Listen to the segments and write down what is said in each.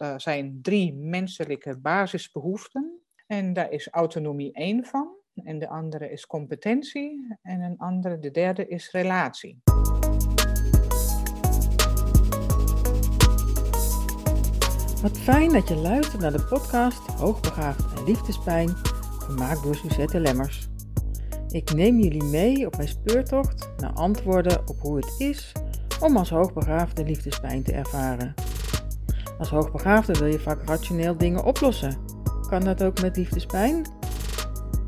daar zijn drie menselijke basisbehoeften. En daar is autonomie één van. En de andere is competentie. En een andere, de derde, is relatie. Wat fijn dat je luistert naar de podcast Hoogbegaafd en Liefdespijn, gemaakt door Suzette Lemmers. Ik neem jullie mee op mijn speurtocht naar antwoorden op hoe het is om als hoogbegaafde liefdespijn te ervaren. Als hoogbegaafde wil je vaak rationeel dingen oplossen. Kan dat ook met liefdespijn?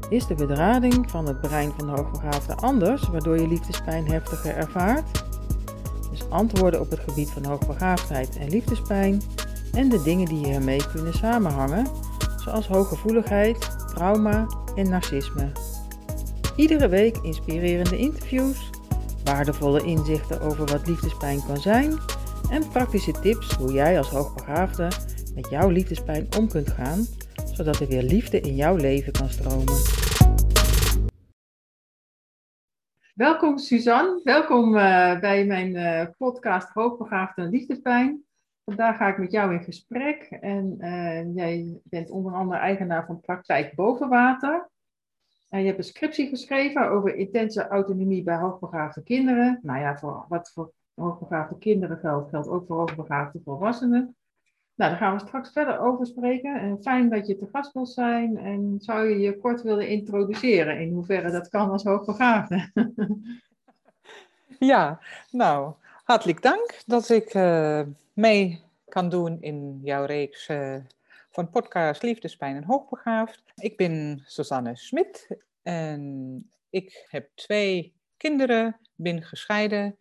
Is de bedrading van het brein van de hoogbegaafde anders, waardoor je liefdespijn heftiger ervaart? Dus antwoorden op het gebied van hoogbegaafdheid en liefdespijn en de dingen die hiermee kunnen samenhangen, zoals hooggevoeligheid, trauma en narcisme. Iedere week inspirerende interviews, waardevolle inzichten over wat liefdespijn kan zijn en praktische tips hoe jij als hoogbegaafde met jouw liefdespijn om kunt gaan, zodat er weer liefde in jouw leven kan stromen. Welkom Suzanne, welkom uh, bij mijn uh, podcast Hoogbegaafde en Liefdespijn. Vandaag ga ik met jou in gesprek en uh, jij bent onder andere eigenaar van Praktijk Bovenwater. En je hebt een scriptie geschreven over intense autonomie bij hoogbegaafde kinderen. Nou ja, voor, wat voor hoogbegaafde kinderen geldt, geldt ook voor hoogbegaafde volwassenen. Nou, daar gaan we straks verder over spreken. En fijn dat je te gast wil zijn. En zou je je kort willen introduceren in hoeverre dat kan als hoogbegaafde? ja, nou, hartelijk dank dat ik uh, mee kan doen in jouw reeks uh, van podcast Liefdespijn en Hoogbegaafd. Ik ben Susanne Smit en ik heb twee kinderen, ben gescheiden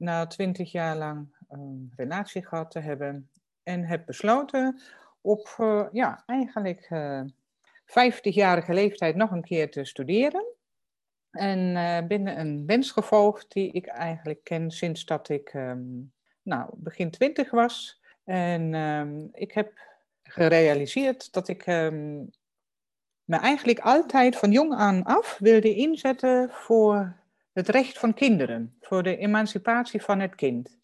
na twintig jaar lang een relatie gehad te hebben en heb besloten op uh, ja, eigenlijk uh, 50-jarige leeftijd nog een keer te studeren. En uh, binnen een wens gevolgd die ik eigenlijk ken sinds dat ik um, nou, begin twintig was. En um, ik heb gerealiseerd dat ik me eigenlijk altijd van jong aan af wilde inzetten voor het recht van kinderen, voor de emancipatie van het kind.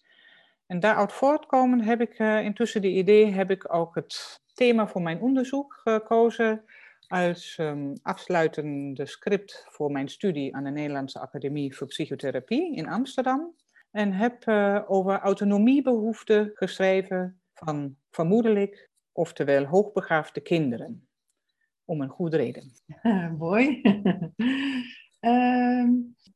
En daaruit voortkomen heb ik uh, intussen de idee, heb ik ook het thema voor mijn onderzoek gekozen als um, afsluitende script voor mijn studie aan de Nederlandse Academie voor Psychotherapie in Amsterdam. En heb uh, over autonomiebehoeften geschreven van vermoedelijk, oftewel hoogbegaafde kinderen. Om een goede reden. Mooi. uh,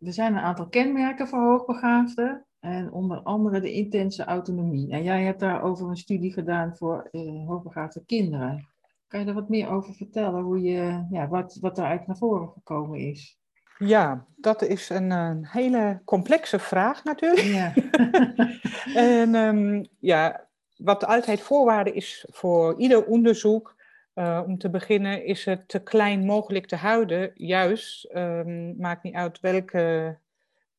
er zijn een aantal kenmerken voor hoogbegaafden. En onder andere de intense autonomie. En jij hebt daarover een studie gedaan voor uh, hoogbegaafde kinderen. Kan je er wat meer over vertellen? Hoe je, ja, wat, wat eruit naar voren gekomen is? Ja, dat is een, een hele complexe vraag natuurlijk. Ja. en um, ja, wat altijd voorwaarde is voor ieder onderzoek, uh, om te beginnen, is het te klein mogelijk te houden. Juist, um, maakt niet uit welke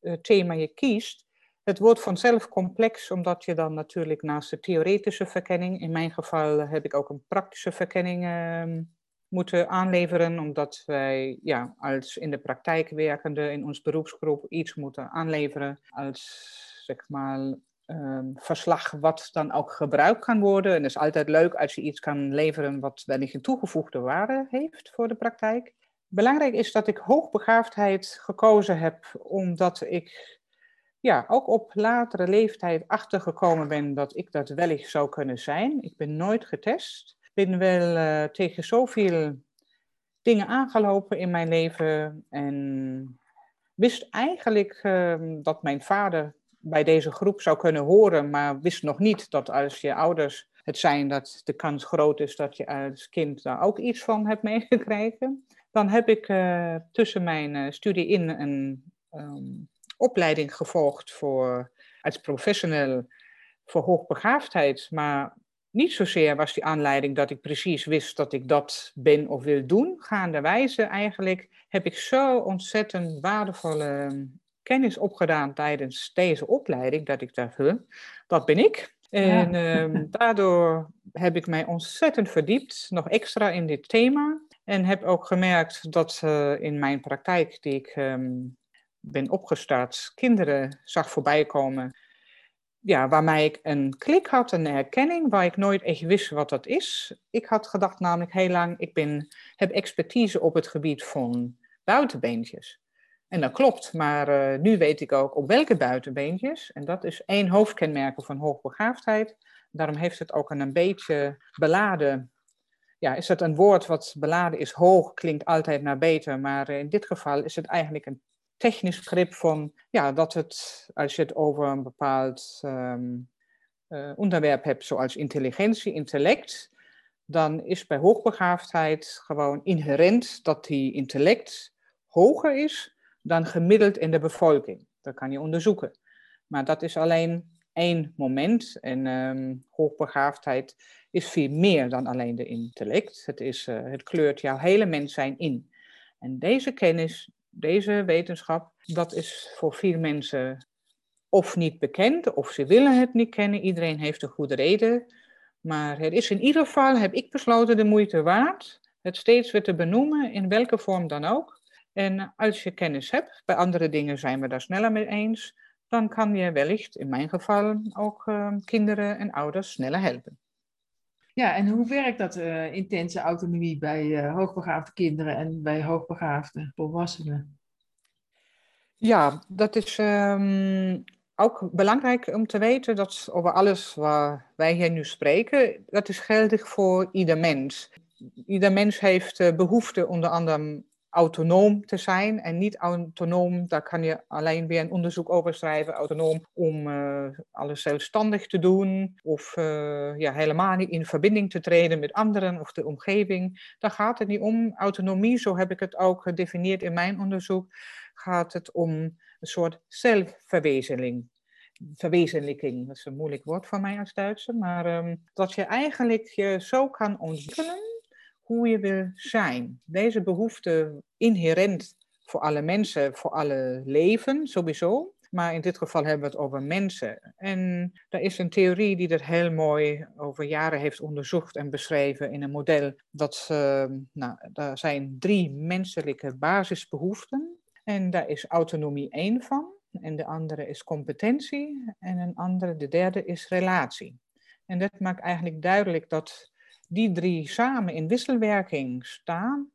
uh, thema je kiest. Het wordt vanzelf complex, omdat je dan natuurlijk naast de theoretische verkenning, in mijn geval heb ik ook een praktische verkenning uh, moeten aanleveren, omdat wij ja, als in de praktijk werkende in ons beroepsgroep iets moeten aanleveren als zeg maar um, verslag wat dan ook gebruikt kan worden. En het is altijd leuk als je iets kan leveren wat wellicht een toegevoegde waarde heeft voor de praktijk. Belangrijk is dat ik hoogbegaafdheid gekozen heb, omdat ik ja, ook op latere leeftijd achtergekomen ben dat ik dat wellicht zou kunnen zijn. Ik ben nooit getest. Ik ben wel uh, tegen zoveel dingen aangelopen in mijn leven en wist eigenlijk uh, dat mijn vader bij deze groep zou kunnen horen, maar wist nog niet dat als je ouders het zijn, dat de kans groot is dat je als kind daar ook iets van hebt meegekregen. Dan heb ik uh, tussen mijn uh, studie in een um, opleiding gevolgd voor, als professional voor hoogbegaafdheid, maar niet zozeer was die aanleiding dat ik precies wist dat ik dat ben of wil doen. Gaanderwijze eigenlijk heb ik zo ontzettend waardevolle kennis opgedaan tijdens deze opleiding, dat ik dacht, huh, dat ben ik. En ja. um, daardoor heb ik mij ontzettend verdiept, nog extra in dit thema. En heb ook gemerkt dat uh, in mijn praktijk, die ik um, ben opgestart, kinderen zag voorbij komen ja, waarmee ik een klik had, een herkenning, waar ik nooit echt wist wat dat is. Ik had gedacht namelijk heel lang, ik ben, heb expertise op het gebied van buitenbeentjes. En dat klopt, maar uh, nu weet ik ook op welke buitenbeentjes. En dat is één hoofdkenmerk van hoogbegaafdheid. Daarom heeft het ook een, beetje beladen. Ja, is het een woord wat beladen is hoog, klinkt altijd naar beter. Maar in dit geval is het eigenlijk een technisch begrip van ja, dat het, als je het over een bepaald um, uh, onderwerp hebt, zoals intelligentie, intellect, dan is bij hoogbegaafdheid gewoon inherent dat die intellect hoger is dan gemiddeld in de bevolking. Dat kan je onderzoeken. Maar dat is alleen één moment. En um, hoogbegaafdheid is veel meer dan alleen de intellect. Het, is, uh, het kleurt jouw hele mens zijn in. En deze kennis, deze wetenschap, dat is voor veel mensen of niet bekend, of ze willen het niet kennen. Iedereen heeft een goede reden. Maar het is in ieder geval, heb ik besloten, de moeite waard het steeds weer te benoemen, in welke vorm dan ook. En als je kennis hebt, bij andere dingen zijn we daar sneller mee eens, dan kan je wellicht, in mijn geval, ook uh, kinderen en ouders sneller helpen. Ja, en hoe werkt dat uh, intense autonomie bij uh, hoogbegaafde kinderen en bij hoogbegaafde volwassenen? Ja, dat is um, ook belangrijk om te weten dat over alles waar wij hier nu spreken, dat is geldig voor ieder mens. Ieder mens heeft uh, behoefte onder andere autonoom te zijn en niet autonoom, daar kan je alleen weer een onderzoek over schrijven, autonoom om uh, alles zelfstandig te doen of uh, ja, helemaal niet in verbinding te treden met anderen of de omgeving. Daar gaat het niet om. Autonomie, zo heb ik het ook gedefinieerd in mijn onderzoek, gaat het om een soort zelfverwezenlijking. Verwezenlijking, dat is een moeilijk woord voor mij als Duitser, maar um, dat je eigenlijk je zo kan ontwikkelen hoe je wil zijn. Deze behoefte inherent voor alle mensen, voor alle leven sowieso. Maar in dit geval hebben we het over mensen. En er is een theorie die dat heel mooi over jaren heeft onderzocht en beschreven in een model. Dat, uh, nou, daar zijn drie menselijke basisbehoeften. En daar is autonomie één van. En de andere is competentie. En een andere, de derde, is relatie. En dat maakt eigenlijk duidelijk dat die drie samen in wisselwerking staan,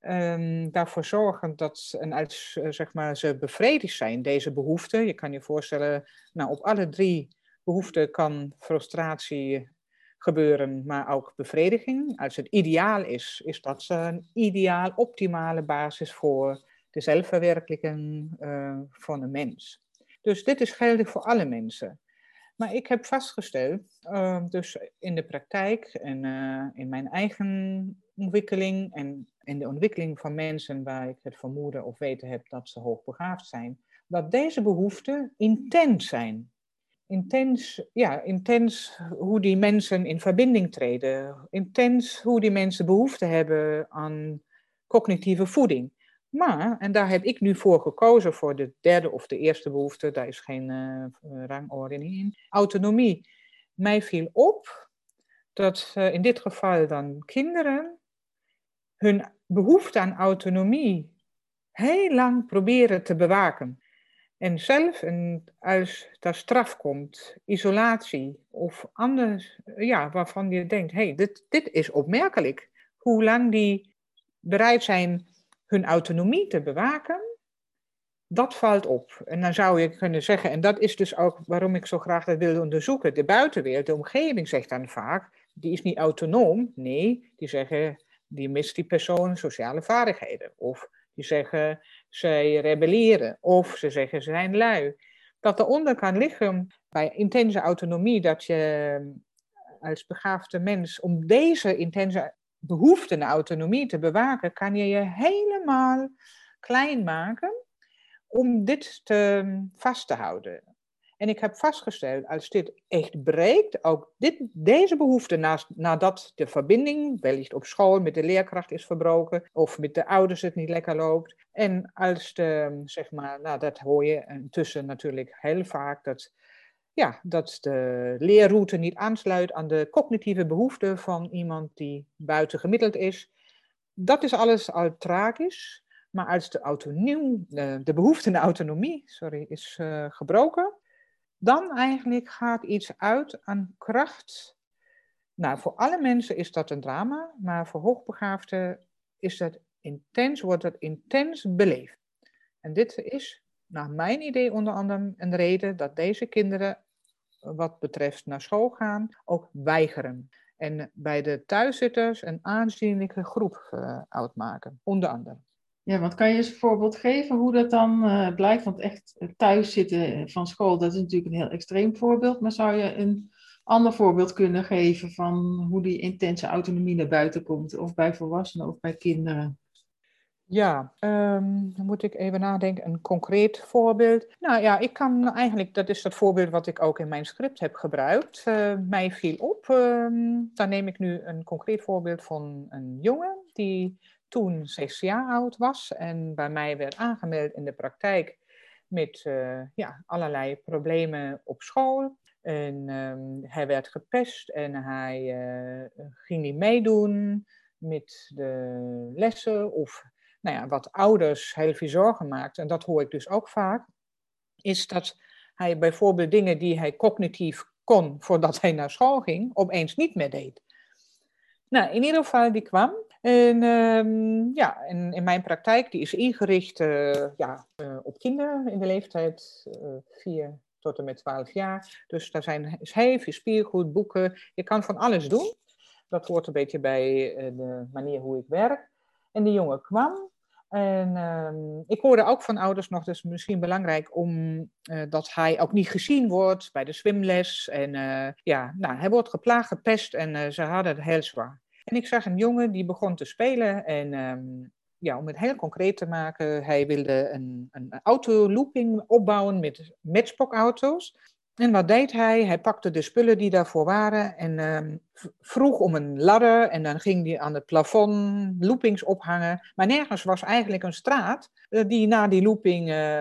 um, daarvoor zorgen dat en als, eh, zeg maar, ze bevredigd zijn, deze behoeften. Je kan je voorstellen, nou, op alle drie behoeften kan frustratie gebeuren, maar ook bevrediging. Als het ideaal is, is dat een ideaal, optimale basis voor de zelfverwerkelijking uh, van een mens. Dus dit is geldig voor alle mensen. Maar ik heb vastgesteld, uh, dus in de praktijk en uh, in mijn eigen ontwikkeling en in de ontwikkeling van mensen waar ik het vermoeden of weten heb dat ze hoogbegaafd zijn, dat deze behoeften intens zijn. Intens, ja, intens hoe die mensen in verbinding treden. Intens hoe die mensen behoefte hebben aan cognitieve voeding. Maar, en daar heb ik nu voor gekozen voor de derde of de eerste behoefte, daar is geen uh, in. Autonomie. Mij viel op dat uh, in dit geval dan kinderen hun behoefte aan autonomie heel lang proberen te bewaken. En zelf, en als daar straf komt, isolatie of anders, ja, waarvan je denkt, hé, hey, dit, dit is opmerkelijk. Hoe lang die bereid zijn hun autonomie te bewaken, dat valt op. En dan zou je kunnen zeggen, en dat is dus ook waarom ik zo graag dat wilde onderzoeken, de buitenwereld, de omgeving zegt dan vaak, die is niet autonoom. Nee, die zeggen, die mist die persoon sociale vaardigheden. Of die zeggen, zij rebelleren. Of ze zeggen, ze zijn lui. Dat eronder kan liggen bij intense autonomie, dat je als begaafde mens om deze intense behoefte naar autonomie te bewaken, kan je je helemaal klein maken om dit te, vast te houden. En ik heb vastgesteld, als dit echt breekt, ook dit, deze behoefte, naast, nadat de verbinding, wellicht op school, met de leerkracht is verbroken, of met de ouders het niet lekker loopt. En als de, zeg maar, nou dat hoor je intussen natuurlijk heel vaak, dat ja, dat de leerroute niet aansluit aan de cognitieve behoeften van iemand die buiten gemiddeld is. Dat is alles al tragisch. Maar als de, autonomie, de behoefte naar autonomie sorry, is uh, gebroken, dan eigenlijk gaat iets uit aan kracht. Nou, voor alle mensen is dat een drama, maar voor hoogbegaafden is dat intens, wordt het intens beleefd. En dit is, naar mijn idee onder andere, een reden dat deze kinderen, wat betreft naar school gaan, ook weigeren. En bij de thuiszitters een aanzienlijke groep uh, uitmaken, onder andere. Ja, want kan je eens een voorbeeld geven hoe dat dan uh, blijkt? Want echt thuis zitten van school, dat is natuurlijk een heel extreem voorbeeld. Maar zou je een ander voorbeeld kunnen geven van hoe die intense autonomie naar buiten komt? Of bij volwassenen of bij kinderen? Ja, um, dan moet ik even nadenken. Een concreet voorbeeld. Nou ja, ik kan eigenlijk, dat is dat voorbeeld wat ik ook in mijn script heb gebruikt. Uh, mij viel op. Um, dan neem ik nu een concreet voorbeeld van een jongen die toen zes jaar oud was en bij mij werd aangemeld in de praktijk met uh, ja, allerlei problemen op school. En um, hij werd gepest en hij uh, ging niet meedoen met de lessen of nou wat ouders heel veel zorgen maakt, en dat hoor ik dus ook vaak, is dat hij bijvoorbeeld dingen die hij cognitief kon voordat hij naar school ging, opeens niet meer deed. Nou, in ieder geval, die kwam. En um, ja, en in mijn praktijk, die is ingericht uh, ja, uh, op kinderen in de leeftijd uh, 4 tot en met 12 jaar. Dus daar zijn heel veel speelgoed, boeken. Je kan van alles doen. Dat hoort een beetje bij de manier hoe ik werk. En die jongen kwam en uh, ik hoorde ook van ouders nog, is misschien belangrijk, om, uh, dat hij ook niet gezien wordt bij de zwemles. En uh, ja, nou, hij wordt geplaagd, gepest en uh, ze hadden het heel zwaar. En ik zag een jongen die begon te spelen en um, ja, om het heel concreet te maken, hij wilde een, een autolooping opbouwen met matchbox-auto's. En wat deed hij? Hij pakte de spullen die daarvoor waren en um, vroeg om een ladder. En dan ging hij aan het plafond loopings ophangen. Maar nergens was eigenlijk een straat uh, die naar die looping uh,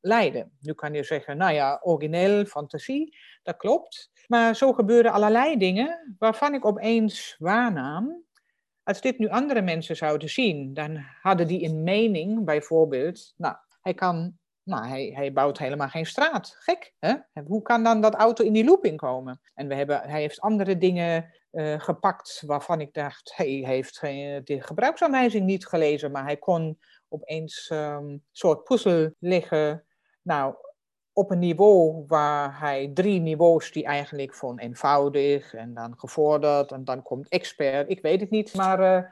leidde. Nu kan je zeggen, nou ja, origineel, fantasie, dat klopt. Maar zo gebeurden allerlei dingen waarvan ik opeens waarnam. Als dit nu andere mensen zouden zien, dan hadden die een mening, bijvoorbeeld. Nou, hij kan nou, hij, hij bouwt helemaal geen straat. Gek, hè? Hoe kan dan dat auto in die looping komen? En we hebben, hij heeft andere dingen uh, gepakt waarvan ik dacht, hij heeft de gebruiksaanwijzing niet gelezen, maar hij kon opeens een um, soort puzzel leggen. Nou, op een niveau waar hij drie niveaus die eigenlijk van eenvoudig en dan gevorderd en dan komt expert, ik weet het niet, maar uh,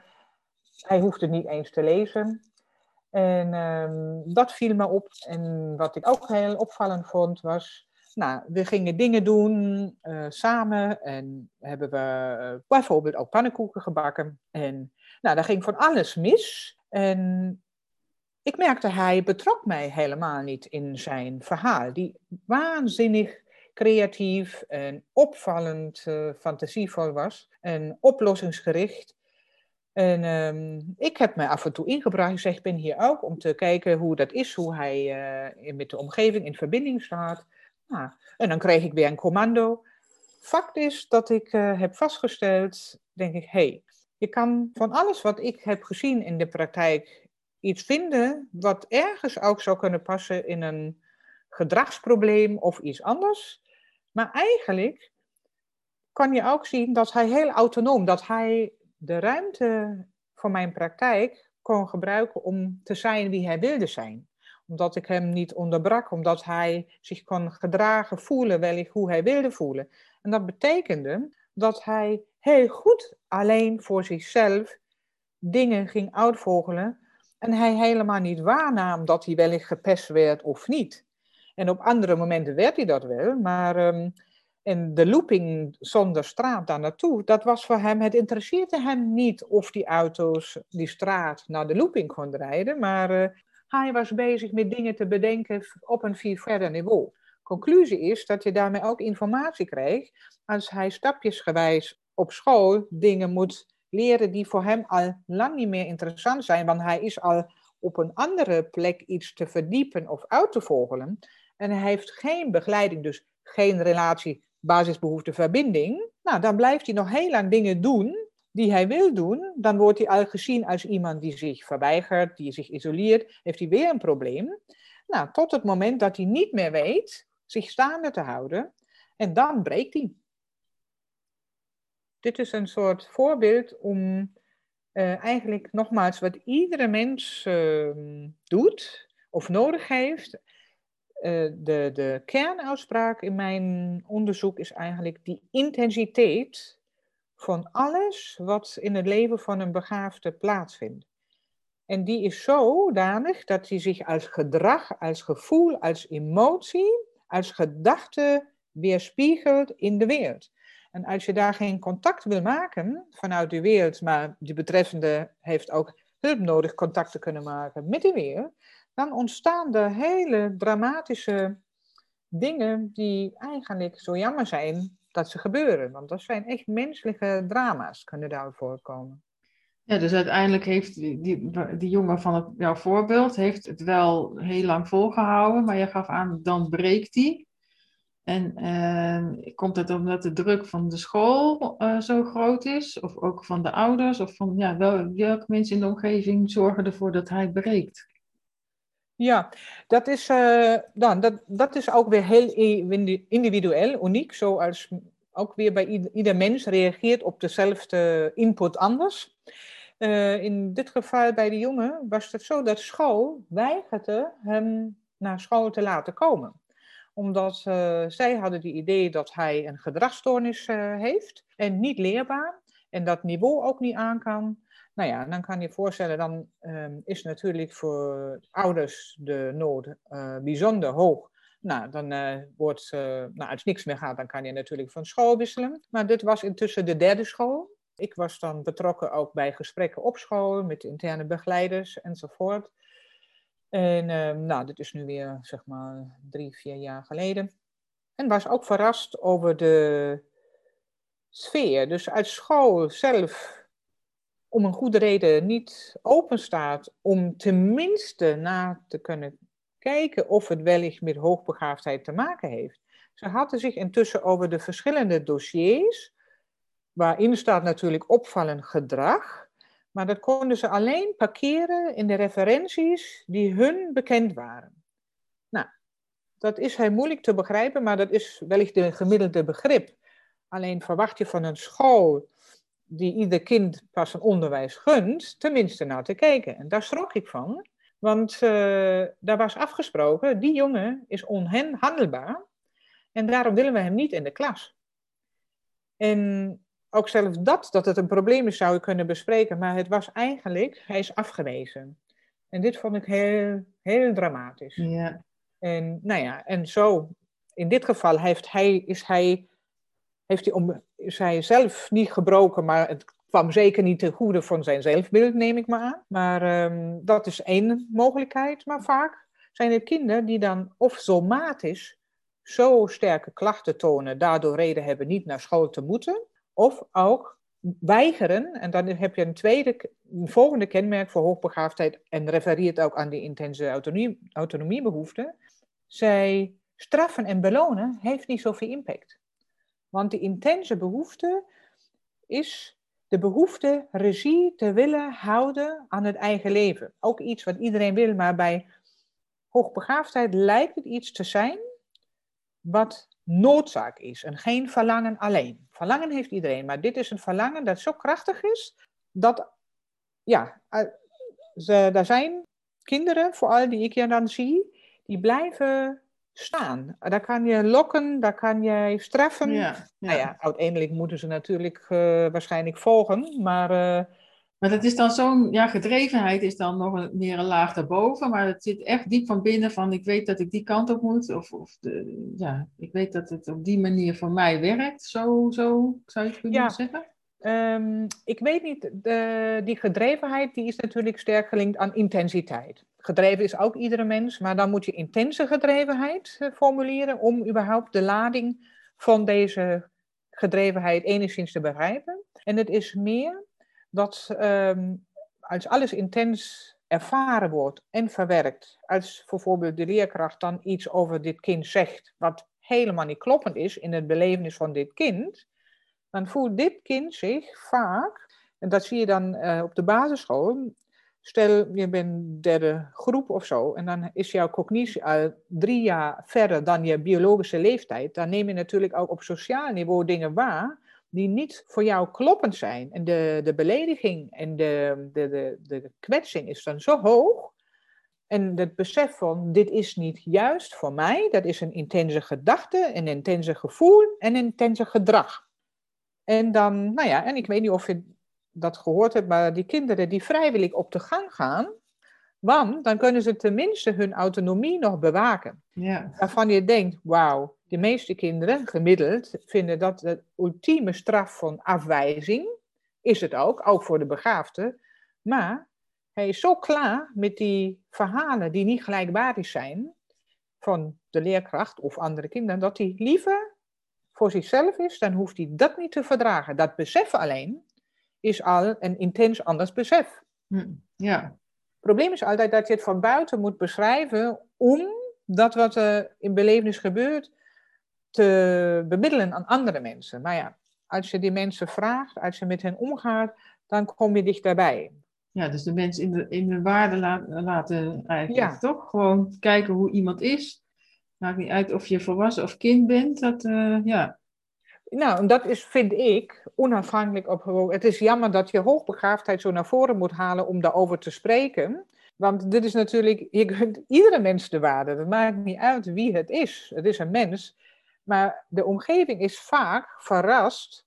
hij hoeft het niet eens te lezen. En um, dat viel me op. En wat ik ook heel opvallend vond was, nou, we gingen dingen doen uh, samen en hebben we uh, bijvoorbeeld ook pannenkoeken gebakken. En nou, daar ging van alles mis. En ik merkte, hij betrok mij helemaal niet in zijn verhaal. Die waanzinnig creatief en opvallend uh, fantasievol was en oplossingsgericht. En um, ik heb me af en toe ingebracht. Ik zeg, ik ben hier ook om te kijken hoe dat is, hoe hij uh, met de omgeving in verbinding staat. Nou, en dan kreeg ik weer een commando. Fakt is dat ik uh, heb vastgesteld, denk ik, hé, hey, je kan van alles wat ik heb gezien in de praktijk iets vinden wat ergens ook zou kunnen passen in een gedragsprobleem of iets anders. Maar eigenlijk kan je ook zien dat hij heel autonoom, dat hij de ruimte voor mijn praktijk kon gebruiken om te zijn wie hij wilde zijn. Omdat ik hem niet onderbrak, omdat hij zich kon gedragen, voelen, wellicht hoe hij wilde voelen. En dat betekende dat hij heel goed alleen voor zichzelf dingen ging uitvogelen en hij helemaal niet waarnam dat hij wellicht gepest werd of niet. En op andere momenten werd hij dat wel, maar um, en de looping zonder straat daar naartoe, dat was voor hem, het interesseerde hem niet of die auto's die straat naar de looping konden rijden, maar uh, hij was bezig met dingen te bedenken op een veel verder niveau. Conclusie is dat je daarmee ook informatie krijgt als hij stapjesgewijs op school dingen moet leren die voor hem al lang niet meer interessant zijn, want hij is al op een andere plek iets te verdiepen of uit te vogelen. En hij heeft geen begeleiding, dus geen relatie basisbehoefte verbinding, nou, dan blijft hij nog heel lang dingen doen die hij wil doen. Dan wordt hij al gezien als iemand die zich verweigert, die zich isoleert, heeft hij weer een probleem. Nou, tot het moment dat hij niet meer weet, zich staande te houden. En dan breekt hij. Dit is een soort voorbeeld om uh, eigenlijk nogmaals wat iedere mens uh, doet of nodig heeft. Uh, de, de kernuitspraak in mijn onderzoek is eigenlijk die intensiteit van alles wat in het leven van een begaafde plaatsvindt. En die is zodanig dat hij zich als gedrag, als gevoel, als emotie, als gedachte weerspiegelt in de wereld. En als je daar geen contact wil maken vanuit de wereld, maar die betreffende heeft ook hulp nodig contact te kunnen maken met de wereld, dan ontstaan er hele dramatische dingen die eigenlijk zo jammer zijn dat ze gebeuren. Want dat zijn echt menselijke drama's, kunnen daar voorkomen. Ja, dus uiteindelijk heeft die, die, jongen van het, jouw voorbeeld heeft het wel heel lang volgehouden, maar je gaf aan, dan breekt hij. En uh, komt het omdat de druk van de school uh, zo groot is? Of ook van de ouders? Of van ja, wel, welke mensen in de omgeving zorgen ervoor dat hij breekt? Ja, dat is, uh, dan, dat, dat is ook weer heel individueel, uniek. Zoals ook weer bij ieder, mens reageert op dezelfde input anders. in dit geval bij de jongen was het zo dat school weigerde hem naar school te laten komen omdat uh, zij hadden het idee dat hij een gedragsstoornis heeft en niet leerbaar en dat niveau ook niet aan kan. Nou ja, dan kan je voorstellen, dan um, is natuurlijk voor ouders de nood uh, bijzonder hoog. Nou, dan wordt, nou, als niks meer gaat, dan kan je natuurlijk van school wisselen. Maar dit was intussen de derde school. Ik was dan betrokken ook bij gesprekken op school met interne begeleiders enzovoort. En ehm, nou, dit is nu weer, zeg maar, drie, vier jaar geleden. En was ook verrast over de sfeer. Dus uit school zelf, om een goede reden, niet open staat om tenminste na te kunnen kijken of het wellicht met hoogbegaafdheid te maken heeft. Ze hadden zich intussen over de verschillende dossiers, waarin staat natuurlijk opvallend gedrag, maar dat konden ze alleen parkeren in de referenties die hun bekend waren. Nou, dat is heel moeilijk te begrijpen, maar dat is wellicht een gemiddelde begrip. Alleen verwacht je van een school die ieder kind pas een onderwijs gunt, tenminste naar te kijken. En daar schrok ik van, want uh, daar was afgesproken, die jongen is onhandelbaar en daarom willen we hem niet in de klas. En ook zelfs dat, dat het een probleem is, zou ik kunnen bespreken. Maar het was eigenlijk, hij is afgewezen. En dit vond ik heel, heel dramatisch. Ja. En nou ja, en zo, in dit geval heeft hij, is hij, heeft hij, om, is zelf niet gebroken, maar het kwam zeker niet ten goede van zijn zelfbeeld, neem ik maar aan. Maar um, dat is één mogelijkheid. Maar vaak zijn er kinderen die dan of somatisch zo sterke klachten tonen, daardoor reden hebben niet naar school te moeten. Of ook weigeren, en dan heb je een tweede, een volgende kenmerk voor hoogbegaafdheid en refereert ook aan die intense autonomie, autonomiebehoefte. Zij straffen en belonen heeft niet zoveel impact. Want die intense behoefte is de behoefte regie te willen houden aan het eigen leven. Ook iets wat iedereen wil, maar bij hoogbegaafdheid lijkt het iets te zijn wat noodzaak is en geen verlangen alleen. Verlangen heeft iedereen, maar dit is een verlangen dat zo krachtig is dat, ja, er zijn kinderen, vooral die ik ja dan zie, die blijven staan. Daar kan je lokken, daar kan je straffen. Ja, ja. Nou ja, uiteindelijk moeten ze natuurlijk uh, waarschijnlijk volgen, maar... Uh, maar dat is dan zo'n, ja, gedrevenheid is dan nog een, meer een laag daarboven, maar het zit echt diep van binnen van ik weet dat ik die kant op moet, of, of de, ja, ik weet dat het op die manier voor mij werkt. Zo, zo zou je het kunnen ja. zeggen? Um, ik weet niet, de, die gedrevenheid die is natuurlijk sterk gelinkt aan intensiteit. Gedreven is ook iedere mens, maar dan moet je intense gedrevenheid uh, formuleren om überhaupt de lading van deze gedrevenheid enigszins te begrijpen. En het is meer dat um, als alles intens ervaren wordt en verwerkt, als bijvoorbeeld de leerkracht dan iets over dit kind zegt, wat helemaal niet kloppend is in het belevenis van dit kind, dan voelt dit kind zich vaak, en dat zie je dan uh, op de basisschool, Stel, je bent derde groep of zo, en dan is jouw cognitie al drie jaar verder dan je biologische leeftijd. Dan neem je natuurlijk ook op sociaal niveau dingen waar die niet voor jou kloppend zijn. En de, de belediging en de, de, de, de kwetsing is dan zo hoog. En het besef van, dit is niet juist voor mij, dat is een intense gedachte, een intense gevoel en een intense gedrag. En dan, nou ja, en ik weet niet of je dat gehoord hebt, maar die kinderen die vrijwillig op de gang gaan, want dan kunnen ze tenminste hun autonomie nog bewaken. Ja. Waarvan je denkt, wauw, de meeste kinderen, gemiddeld, vinden dat de ultieme straf van afwijzing, is het ook, ook voor de begaafde. Maar hij is zo klaar met die verhalen die niet gelijkwaardig zijn van de leerkracht of andere kinderen, dat hij liever voor zichzelf is, dan hoeft hij dat niet te verdragen. Dat besef alleen is al een intens anders besef. Hm, ja. Het probleem is altijd dat je het van buiten moet beschrijven om dat wat er in belevenis gebeurt te bemiddelen aan andere mensen. Maar ja, als je die mensen vraagt, als je met hen omgaat, dan kom je dichterbij. Ja, dus de mensen in de, in de waarde laten eigenlijk, ja. toch? Gewoon kijken hoe iemand is. Maakt niet uit of je volwassen of kind bent. Dat, uh, ja. Nou, dat is, vind ik, onafhankelijk op. Het is jammer dat je hoogbegaafdheid zo naar voren moet halen om daarover te spreken. Want dit is natuurlijk, je kunt iedere mens de waarde. Het maakt niet uit wie het is. Het is een mens. Maar de omgeving is vaak verrast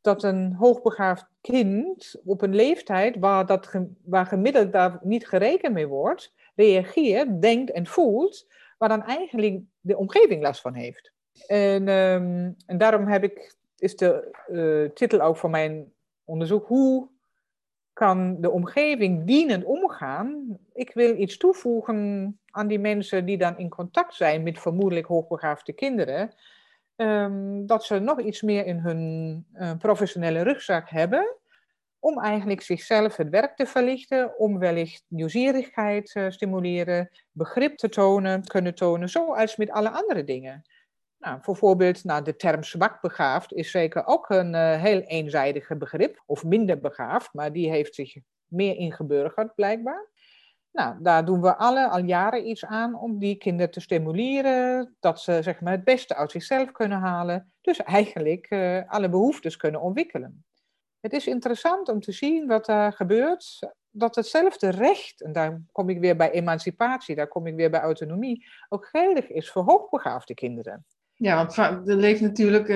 dat een hoogbegaafd kind op een leeftijd waar, dat, waar gemiddeld daar niet gerekend mee wordt, reageert, denkt en voelt, waar dan eigenlijk de omgeving last van heeft. En, ehm, en daarom heb ik, is de uh, titel ook van mijn onderzoek, hoe kan de omgeving dienend omgaan? Ik wil iets toevoegen aan die mensen die dan in contact zijn met vermoedelijk hoogbegaafde kinderen. Ehm, dat ze nog iets meer in hun uh, professionele rugzak hebben. Om eigenlijk zichzelf het werk te verlichten, om wellicht nieuwsgierigheid te stimuleren, begrip te tonen, kunnen tonen, zoals met alle andere dingen. Nou, bijvoorbeeld, nou, de term zwak begaafd is zeker ook een uh, heel eenzijdige begrip, of minder begaafd, maar die heeft zich meer ingeburgerd blijkbaar. Nou, daar doen we alle al jaren iets aan om die kinderen te stimuleren, dat ze zeg maar, het beste uit zichzelf kunnen halen, dus eigenlijk uh, alle behoeftes kunnen ontwikkelen. Het is interessant om te zien wat er gebeurt, dat hetzelfde recht, en daar kom ik weer bij emancipatie, daar kom ik weer bij autonomie, ook geldig is voor hoogbegaafde kinderen. Ja, want er leeft natuurlijk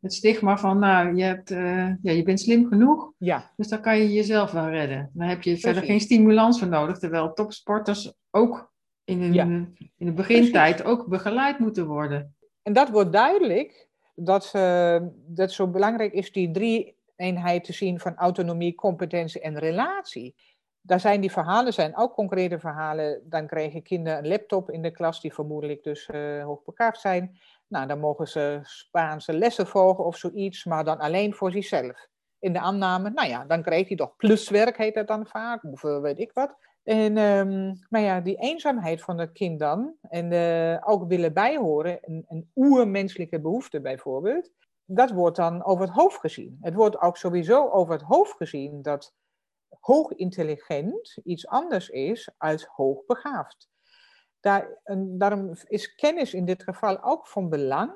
het stigma van, nou, je, hebt, uh, ja, je bent slim genoeg, ja. dus dan kan je jezelf wel redden. Dan heb je verder geen stimulans voor nodig, terwijl topsporters ook in, een, in de begintijd ook begeleid moeten worden. En dat wordt duidelijk, dat, uh, dat zo belangrijk is die drie eenheid te zien van autonomie, competentie en relatie. Daar zijn die verhalen, zijn ook concrete verhalen. Dan krijgen kinderen een laptop in de klas, die vermoedelijk dus uh, hoogbegaafd zijn. Nou, dan mogen ze Spaanse lessen volgen of zoiets, maar dan alleen voor zichzelf. In de aanname, nou ja, dan krijgt hij toch pluswerk, heet dat dan vaak, of eh, weet ik wat. En, um, maar ja, die eenzaamheid van het kind dan, en uh, ook willen bijhoren, een, een oermenselijke behoefte bijvoorbeeld, dat wordt dan over het hoofd gezien. Het wordt ook sowieso over het hoofd gezien dat hoog intelligent iets anders is als hoogbegaafd. Daar, daarom is kennis in dit geval ook van belang.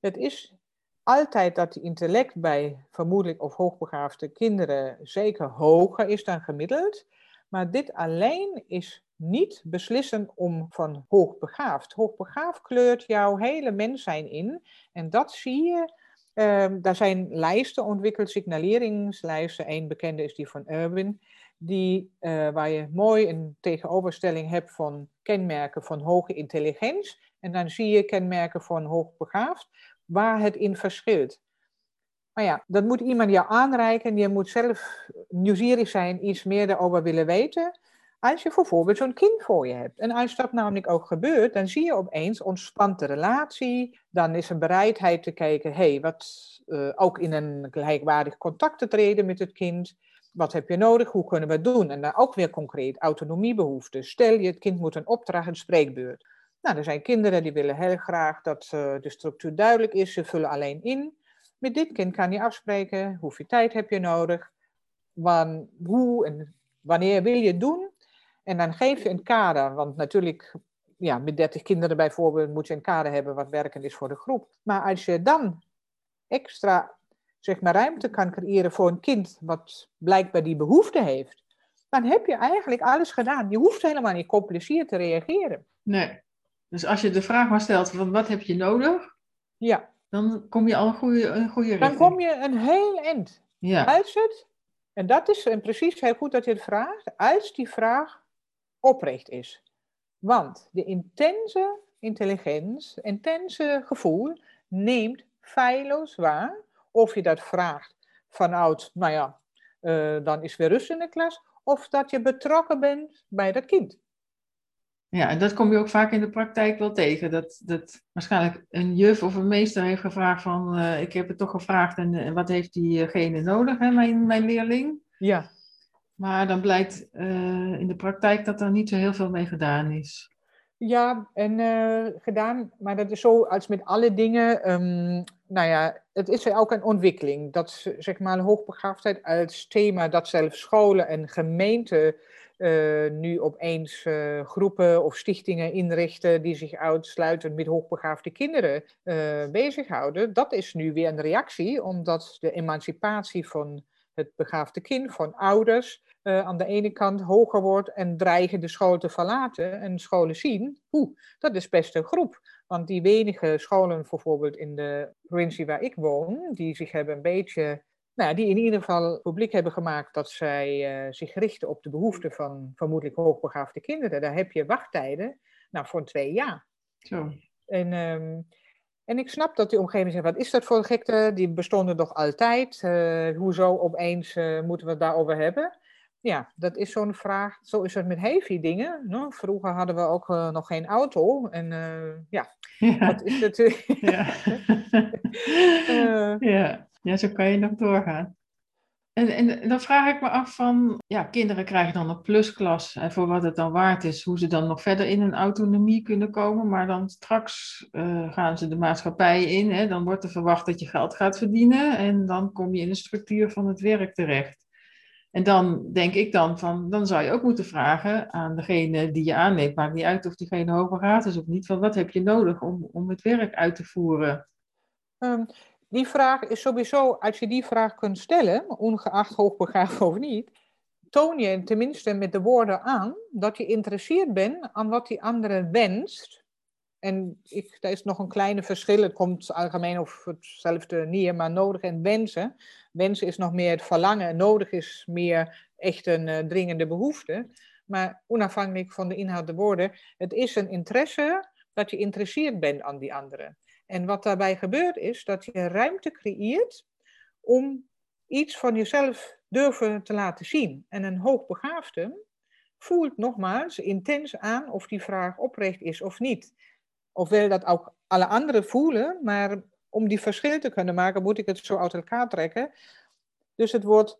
Het is altijd dat de intellect bij vermoedelijk of hoogbegaafde kinderen zeker hoger is dan gemiddeld. Maar dit alleen is niet beslissen om van hoogbegaafd. Hoogbegaafd kleurt jouw hele mens zijn in. En dat zie je. Uh, daar zijn lijsten ontwikkeld, signaleringslijsten. Een bekende is die van Irwin die, uh, waar je mooi een tegenoverstelling hebt van kenmerken van hoge intelligentie. En dan zie je kenmerken van hoogbegaafd, waar het in verschilt. Maar ja, dat moet iemand jou aanreiken. Je moet zelf nieuwsgierig zijn, iets meer daarover willen weten. Als je bijvoorbeeld zo'n kind voor je hebt. En als dat namelijk ook gebeurt, dan zie je opeens ontspante relatie. Dan is er bereidheid te kijken, hey, wat, uh, ook in een gelijkwaardig contact te treden met het kind wat heb je nodig, hoe kunnen we het doen? En dan ook weer concreet autonomiebehoeften. Stel je, het kind moet een opdracht, een spreekbeurt. Nou, er zijn kinderen die willen heel graag dat uh, de structuur duidelijk is, ze vullen alleen in. Met dit kind kan je afspreken, hoeveel tijd heb je nodig, hoe en wanneer wil je het doen? En dan geef je een kader, want natuurlijk, ja, met 30 kinderen bijvoorbeeld moet je een kader hebben wat werkend is voor de groep. Maar als je dan extra zeg maar, ruimte kan creëren voor een kind wat blijkbaar die behoefte heeft, dan heb je eigenlijk alles gedaan. Je hoeft helemaal niet compliceerd te reageren. Nee. Dus als je de vraag maar stelt van wat heb je nodig, ja. dan kom je al een goede, een goede richting. Dan kom je een heel eind. Ja. Als het, en dat is en precies heel goed dat je het vraagt, als die vraag oprecht is. Want de intense intelligentie, intense gevoel neemt feilloos waar of je dat vraagt vanuit, nou ja, uh, dan is weer rust in de klas, of dat je betrokken bent bij dat kind. Ja, en dat kom je ook vaak in de praktijk wel tegen. Dat, dat waarschijnlijk een juf of een meester heeft gevraagd van, uh, ik heb het toch gevraagd en, en wat heeft diegene nodig, hè, mijn, mijn leerling? Ja. Maar dan blijkt uh, in de praktijk dat er niet zo heel veel mee gedaan is. Ja, en uh, gedaan, maar dat is zo als met alle dingen. Um, nou ja, het is ook een ontwikkeling. Dat zeg maar hoogbegaafdheid als thema, dat zelfs scholen en gemeenten uh, nu opeens uh, groepen of stichtingen inrichten die zich uitsluitend met hoogbegaafde kinderen bezighouden. Dat is nu weer een reactie, omdat de emancipatie van het begaafde kind, van ouders, uh, aan de ene kant hoger wordt en dreigen de school te verlaten. En scholen zien, oeh, dat is best een groep. Want die wenige scholen, bijvoorbeeld in de provincie waar ik woon, die zich hebben een beetje, nou, die in ieder geval publiek hebben gemaakt dat zij uh, zich richten op de behoeften van vermoedelijk hoogbegaafde kinderen. Daar heb je wachttijden nou, voor twee jaar. Zo. En, um, en ik snap dat die omgeving zegt, wat is dat voor gekte? Die bestonden toch altijd? Uh, hoezo opeens uh, moeten we het daarover hebben? Ja, dat is zo'n vraag. Zo is het met heavy dingen. No? Vroeger hadden we ook uh, nog geen auto. En ja, ja, dat is natuurlijk... ja. ja. ja, zo kan je nog doorgaan. En, en dan vraag ik me af van, ja, kinderen krijgen dan een plusklas en voor wat het dan waard is, hoe ze dan nog verder in hun autonomie kunnen komen. Maar dan straks uh, gaan ze de maatschappij in, hè, dan wordt er verwacht dat je geld gaat verdienen en dan kom je in de structuur van het werk terecht. En dan denk ik dan van, dan zou je ook moeten vragen aan degene die je aanneemt, maakt niet uit of diegene hoogbegaafd is of niet, van wat heb je nodig om, om het werk uit te voeren? Um, die vraag is sowieso, als je die vraag kunt stellen, ongeacht hoogbegaafd of niet, toon je tenminste met de woorden aan dat je geïnteresseerd bent aan wat die andere wenst. En ik, er is nog een kleine verschil, het komt algemeen of hetzelfde neer, maar nodig en wensen. Wensen is nog meer het verlangen en nodig is meer echt een uh, dringende behoefte. Maar onafhankelijk van de inhoud de woorden, het is een interesse dat je geïnteresseerd bent aan die andere. En wat daarbij gebeurt is dat je ruimte creëert om iets van jezelf durven te laten zien. En een hoogbegaafde voelt nogmaals intens aan of die vraag oprecht is of niet. Ofwel dat ook alle anderen voelen, maar om die verschil te kunnen maken moet ik het zo uit elkaar trekken. Dus het wordt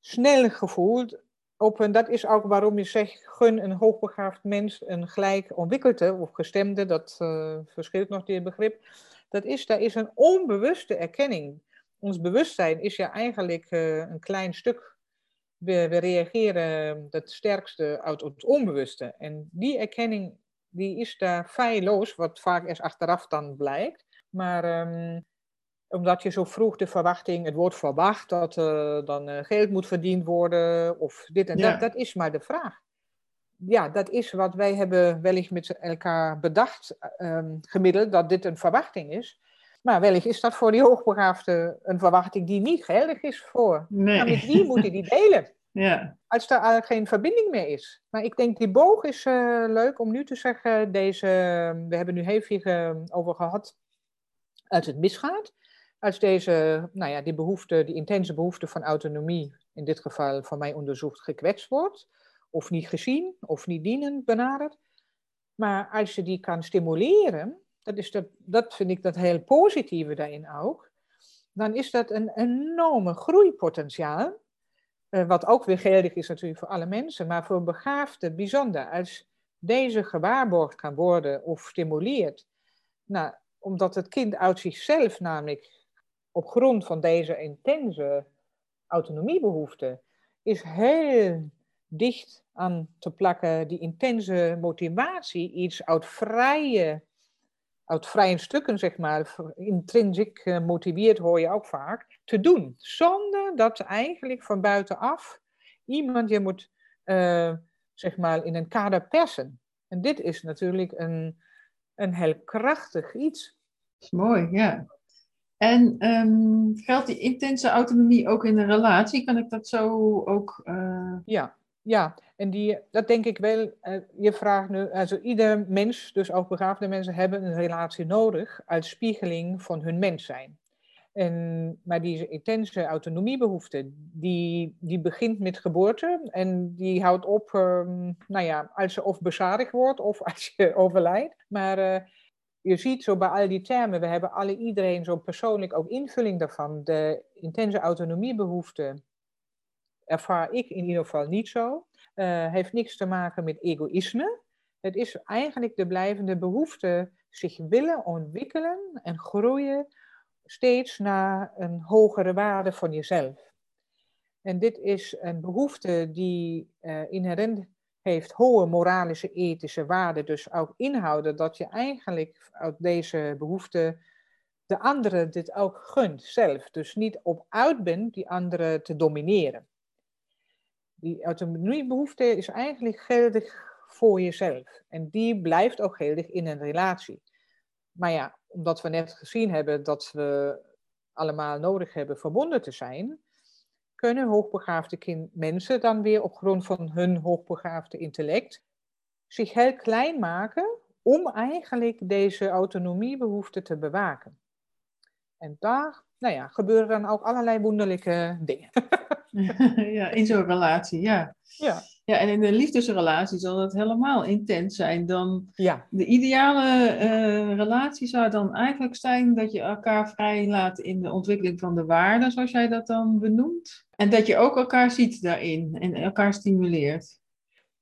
snel gevoeld. Op, dat is ook waarom je zegt, gun een hoogbegaafd mens een gelijk ontwikkelde of gestemde, dat uh, verschilt nog dit begrip. Dat is, daar is een onbewuste erkenning. Ons bewustzijn is ja eigenlijk uh, een klein stuk. We, reageren het sterkste uit het onbewuste. En die erkenning die is daar feilloos, wat vaak eerst achteraf dan blijkt. Maar um, omdat je zo vroeg de verwachting, het wordt verwacht dat uh, dan uh, geld moet verdiend worden of dit en ja. dat, dat is maar de vraag. Ja, dat is wat wij hebben wellicht met elkaar bedacht, um, gemiddeld, dat dit een verwachting is. Maar wellicht is dat voor die hoogbegaafde een verwachting die niet geldig is voor. Nee. Maar met wie moeten die delen? Ja. Als er geen verbinding meer is. Maar ik denk die boog is uh, leuk om nu te zeggen. Deze, we hebben nu heel veel over gehad als het misgaat. Als deze, nou ja, die behoefte, die intense behoefte van autonomie, in dit geval van mij onderzocht, gekwetst wordt. Of niet gezien, of niet dienend benaderd. Maar als je die kan stimuleren, dat, is dat, dat vind ik dat heel positieve daarin ook. Dan is dat een enorme groeipotentiaal. Uh, wat ook weer geldig is natuurlijk voor alle mensen, maar voor begaafden bijzonder. Als deze gewaarborgd kan worden of stimuleert. Nou, omdat het kind uit zichzelf namelijk op grond van deze intense autonomiebehoefte is heel dicht aan te plakken, die intense motivatie, iets uit vrije, uit vrije stukken, zeg maar, intrinsiek gemotiveerd hoor je ook vaak, te doen. Zonder dat eigenlijk van buitenaf iemand je moet, uh, zeg maar, in een kader persen. En dit is natuurlijk een, een heel krachtig iets. Dat is mooi, ja. En um, geldt die intense autonomie ook in een relatie? Kan ik dat zo ook... Uh... Ja, ja, en die, dat denk ik wel. Uh, je vraagt nu, also ieder mens, dus ook begaafde mensen, hebben een relatie nodig als spiegeling van hun mens zijn. En, maar die intense autonomiebehoefte, die, die begint met geboorte en die houdt op, um, nou ja, als je of bezadigd wordt of als je overlijdt. Maar uh, je ziet zo bij al die termen, we hebben alle iedereen zo persoonlijk ook invulling daarvan. De intense autonomiebehoefte ervaar ik in ieder geval niet zo. Uh, heeft niks te maken met egoïsme. Het is eigenlijk de blijvende behoefte zich willen ontwikkelen en groeien steeds naar een hogere waarde van jezelf. En dit is een behoefte die uh, inherent heeft hoge moralische, ethische waarden, dus ook inhouden dat je eigenlijk uit deze behoefte de anderen dit ook gunt zelf. Dus niet op uit bent die anderen te domineren. Die autonomiebehoefte is eigenlijk geldig voor jezelf. En die blijft ook geldig in een relatie. Maar ja, omdat we net gezien hebben dat we allemaal nodig hebben verbonden te zijn, kunnen hoogbegaafde mensen dan weer op grond van hun hoogbegaafde intellect zich heel klein maken om eigenlijk deze autonomiebehoefte te bewaken. En daar nou ja, gebeuren dan ook allerlei wonderlijke dingen. ja, in zo'n relatie, ja. ja. Ja, en in een liefdesrelatie zal dat helemaal intens zijn. Dan ja. De ideale uh, relatie zou dan eigenlijk zijn dat je elkaar vrij laat in de ontwikkeling van de waarden, zoals jij dat dan benoemt. En dat je ook elkaar ziet daarin en elkaar stimuleert.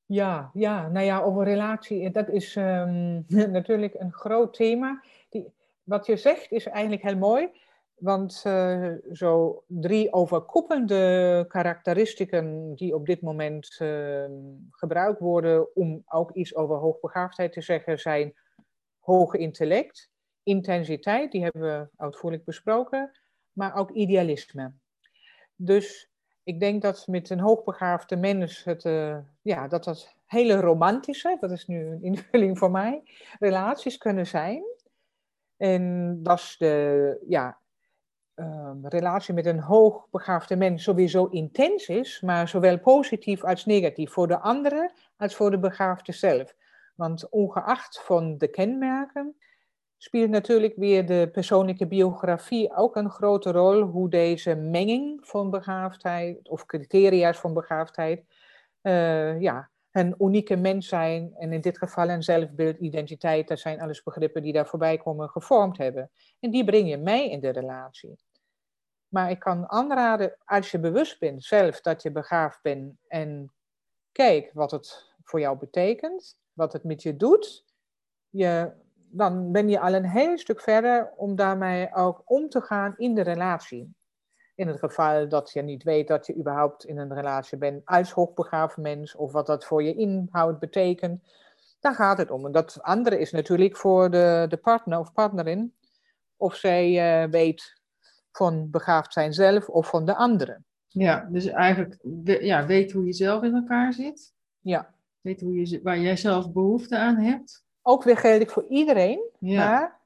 Ja, ja, nou ja, over relatie, dat is um, natuurlijk een groot thema. Die, wat je zegt is eigenlijk heel mooi. Want uh, zo drie overkoepelende karakteristieken die op dit moment uh, gebruikt worden om ook iets over hoogbegaafdheid te zeggen, zijn hoge intellect, intensiteit, die hebben we uitvoerig besproken, maar ook idealisme. Dus ik denk dat met een hoogbegaafde mens het, uh, ja, dat dat hele romantische, dat is nu een invulling voor mij, relaties kunnen zijn. En dat is de, ja, um, relatie met een hoogbegaafde mens sowieso intens is, maar zowel positief als negatief voor de andere als voor de begaafde zelf. Want ongeacht van de kenmerken speelt natuurlijk weer de persoonlijke biografie ook een grote rol, hoe deze menging van begaafdheid of criteria's van begaafdheid uh, ja, een unieke mens zijn en in dit geval een zelfbeeld, identiteit, dat zijn alles begrippen die daar voorbij komen, gevormd hebben. En die breng je mee in de relatie. Maar ik kan aanraden, als je bewust bent zelf dat je begaafd bent en kijk wat het voor jou betekent, wat het met je doet, je, dan ben je al een heel stuk verder om daarmee ook om te gaan in de relatie. In het geval dat je niet weet dat je überhaupt in een relatie bent als hoogbegaafd mens of wat dat voor je inhoud betekent, daar gaat het om. En dat andere is natuurlijk voor de, de partner of partnerin, of zij uh, weet van begaafd zijn zelf of van de anderen. Ja, dus eigenlijk ja, weet hoe je zelf in elkaar zit. Ja. Weet hoe je, waar jij zelf behoefte aan hebt. Ook weer geldig voor iedereen. Ja. Maar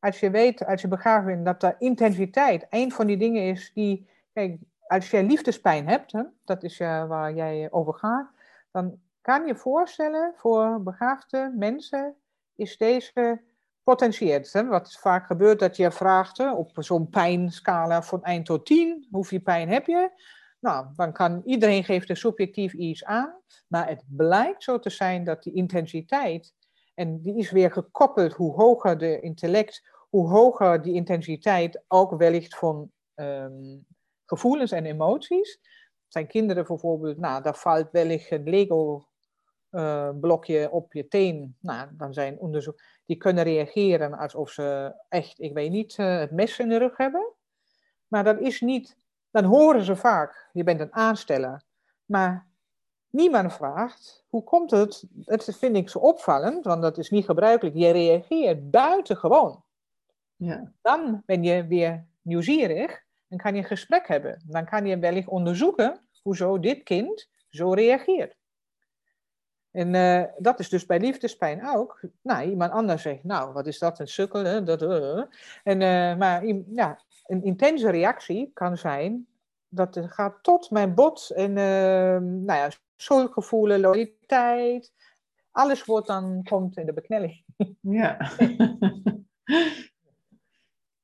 als je weet, als je begaafd bent, dat de intensiteit een van die dingen is die... Kijk, als jij liefdespijn hebt, hè, dat is uh, waar jij over gaat, dan kan je voorstellen voor begaafde mensen is deze potentieert. Hè? Wat vaak gebeurt, dat je vraagt op zo'n pijnscala van 1 tot 10, hoeveel pijn heb je? Nou, dan kan iedereen geeft er subjectief iets aan, maar het blijkt zo te zijn dat die intensiteit, en die is weer gekoppeld, hoe hoger de intellect, hoe hoger die intensiteit ook wellicht van um, gevoelens en emoties. Zijn kinderen bijvoorbeeld, nou, daar valt wellicht een Lego uh, blokje op je teen. Nou, dan zijn onderzoek, die kunnen reageren alsof ze echt, ik weet niet, uh, het mes in de rug hebben. Maar dat is niet, dan horen ze vaak, je bent een aansteller. Maar niemand vraagt, hoe komt het? Dat vind ik zo opvallend, want dat is niet gebruikelijk. Je reageert buitengewoon. Ja. Dan ben je weer nieuwsgierig en kan je een gesprek hebben. Dan kan je wellicht onderzoeken hoezo dit kind zo reageert. En uh, dat is dus bij liefdespijn ook. Nou, iemand anders zegt, nou, wat is dat, een sukkel? Hè? Dat, uh. en, uh, maar ja, een intense reactie kan zijn, dat het gaat tot mijn bot en nou ja, schuldgevoelen, loyaliteit. Alles wordt dan, komt in de beknelling. Ja.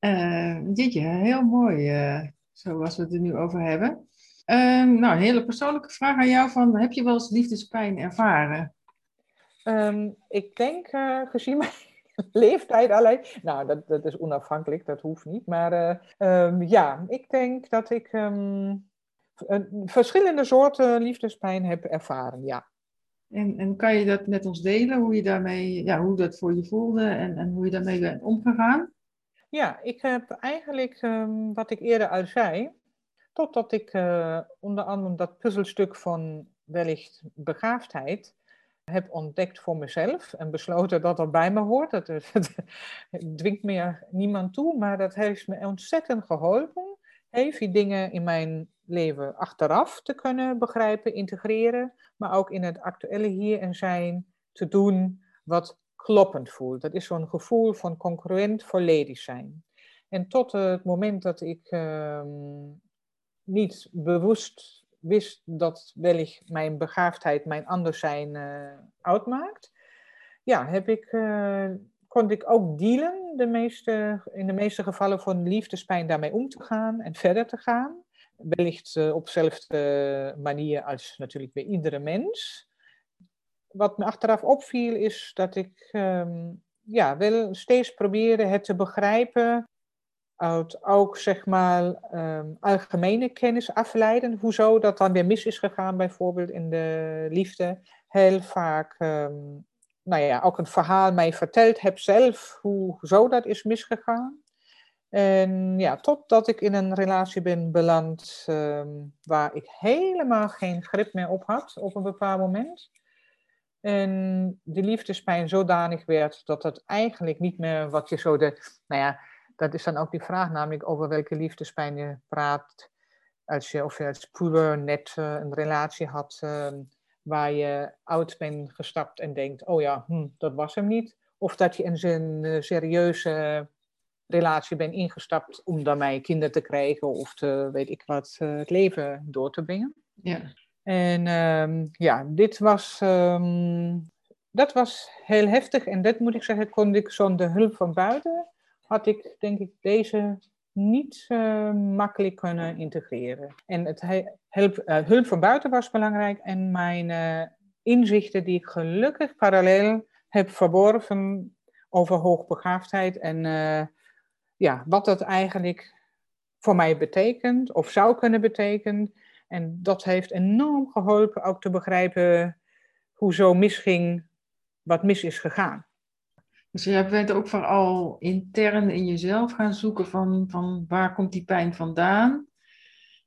Ditje, heel mooi, zoals we het er nu over hebben. Um, nou, een hele persoonlijke vraag aan jou van, heb je wel eens liefdespijn ervaren? Um, ik denk, uh, gezien mijn leeftijd alleen, nou, dat, dat is onafhankelijk, dat hoeft niet, maar uh, um, ja, ik denk dat ik verschillende soorten liefdespijn heb ervaren, ja. En, en kan je dat met ons delen, hoe je daarmee, ja, hoe dat voor je voelde en, en hoe je daarmee bent omgegaan? Ja, ik heb eigenlijk, wat ik eerder al zei, Totdat ik uh, onder andere dat puzzelstuk van wellicht begaafdheid heb ontdekt voor mezelf en besloten dat dat bij me hoort. Dat, het dwingt me niemand toe, maar dat heeft me ontzettend geholpen. Heeft die dingen in mijn leven achteraf te kunnen begrijpen, integreren, maar ook in het actuele hier en zijn te doen wat kloppend voelt. Dat is zo'n gevoel van congruent volledig zijn. En tot het moment dat ik uh, niet bewust wist dat wellicht mijn begaafdheid mijn anders zijn uh, uitmaakt, ja, heb ik, uh, kon ik ook dealen de meeste, in de meeste gevallen van liefdespijn daarmee om te gaan en verder te gaan. Wellicht uh, op dezelfde manier als natuurlijk bij iedere mens. Wat me achteraf opviel is dat ik um, ja, wel steeds probeerde het te begrijpen uit ook zeg maar um, algemene kennis afleiden. Hoezo dat dan weer mis is gegaan, bijvoorbeeld in de liefde. Heel vaak, um, nou ja, ook een verhaal mij verteld heb zelf, hoezo dat is misgegaan. En ja, totdat ik in een relatie ben beland um, waar ik helemaal geen grip meer op had op een bepaald moment. En de liefdespijn zodanig werd dat het eigenlijk niet meer wat je zo de, nou ja, dat is dan ook die vraag, namelijk over welke liefdespijn je praat. Als je, of je als puber net uh, een relatie had uh, waar je oud bent gestapt en denkt, oh ja, hm, dat was hem niet. Of dat je in uh, serieuze relatie bent ingestapt om daarmee kinderen te krijgen of te, weet ik wat, eh, het leven door te brengen. Ja. En um, ja, dit was, um, dat was heel heftig en dat moet ik zeggen, kon ik zonder hulp van buiten had ik denk ik deze niet uh, makkelijk kunnen integreren. En het hulp, uh, hulp van buiten was belangrijk en mijn uh, inzichten die ik gelukkig parallel heb verworven over hoogbegaafdheid en ja, wat dat eigenlijk voor mij betekent of zou kunnen betekenen. En dat heeft enorm geholpen ook te begrijpen hoe zo misging wat mis is gegaan. Dus je bent ook vooral intern in jezelf gaan zoeken van, van waar komt die pijn vandaan.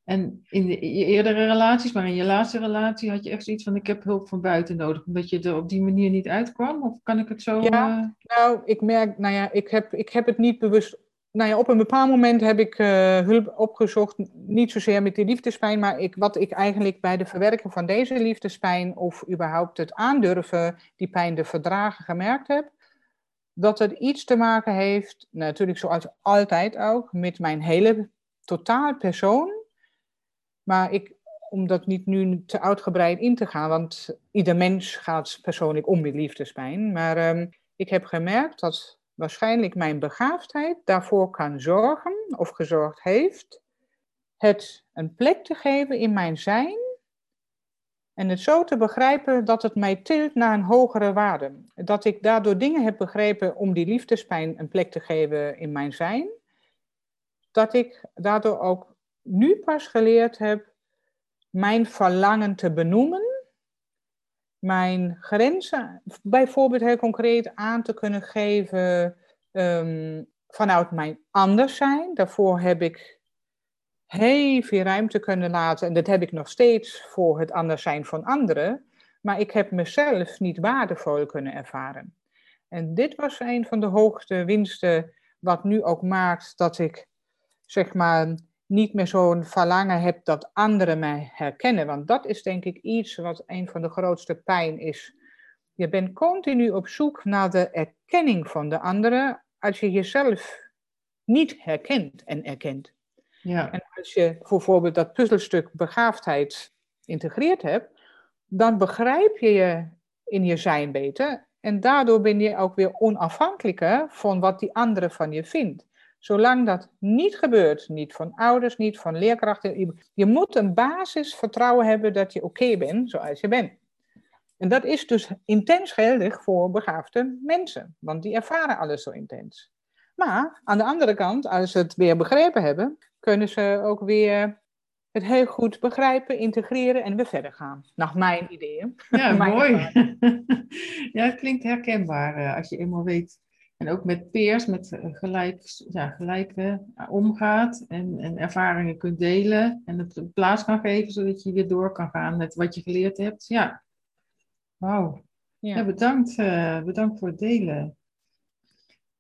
En in de, je eerdere relaties, maar in je laatste relatie had je echt zoiets van ik heb hulp van buiten nodig, omdat je er op die manier niet uitkwam? Of kan ik het zo... Ja, uh... nou, ik merk, nou ja, ik heb, ik heb het niet bewust... Nou ja, op een bepaald moment heb ik uh, hulp opgezocht, niet zozeer met die liefdespijn, maar wat ik eigenlijk bij de verwerking van deze liefdespijn, of überhaupt het aandurven die pijn te verdragen gemerkt heb, dat het iets te maken heeft, natuurlijk zoals altijd ook, met mijn hele totaal persoon. Maar ik, om dat niet nu te uitgebreid in te gaan, want ieder mens gaat persoonlijk om met liefdespijn. Maar um, ik heb gemerkt dat waarschijnlijk mijn begaafdheid daarvoor kan zorgen, of gezorgd heeft, het een plek te geven in mijn zijn en het zo te begrijpen dat het mij tilt naar een hogere waarde. Dat ik daardoor dingen heb begrepen om die liefdespijn een plek te geven in mijn zijn. Dat ik daardoor ook nu pas geleerd heb mijn verlangen te benoemen. Mijn grenzen bijvoorbeeld heel concreet aan te kunnen geven um, vanuit mijn anders zijn. Daarvoor heb ik heel veel ruimte kunnen laten. En dat heb ik nog steeds voor het anders zijn van anderen. Maar ik heb mezelf niet waardevol kunnen ervaren. En dit was een van de hoogste winsten, wat nu ook maakt dat ik, zeg maar, niet meer zo'n verlangen heb dat anderen mij herkennen. Want dat is denk ik iets wat een van de grootste pijn is. Je bent continu op zoek naar de erkenning van de anderen als je jezelf niet herkent en erkent. Ja. En als je bijvoorbeeld dat puzzelstuk begaafdheid integreerd hebt, dan begrijp je je in je zijn beter. En daardoor ben je ook weer onafhankelijker van wat die andere van je vindt. Zolang dat niet gebeurt, niet van ouders, niet van leerkrachten, je moet een basisvertrouwen hebben dat je oké bent zoals je bent. En dat is dus intens geldig voor begaafde mensen, want die ervaren alles zo intens. Maar aan de andere kant, als ze het weer begrepen hebben, kunnen ze ook weer het heel goed begrijpen, integreren en weer verder gaan. Naar mijn ideeën. Ja, mooi. ja, het klinkt herkenbaar uh, als je eenmaal weet. En ook met peers, met uh, gelijk, ja, gelijke uh, omgaat en, en ervaringen kunt delen en het plaats kan geven, zodat je weer door kan gaan met wat je geleerd hebt. Ja, wauw. Ja. ja. bedankt, bedankt voor het delen.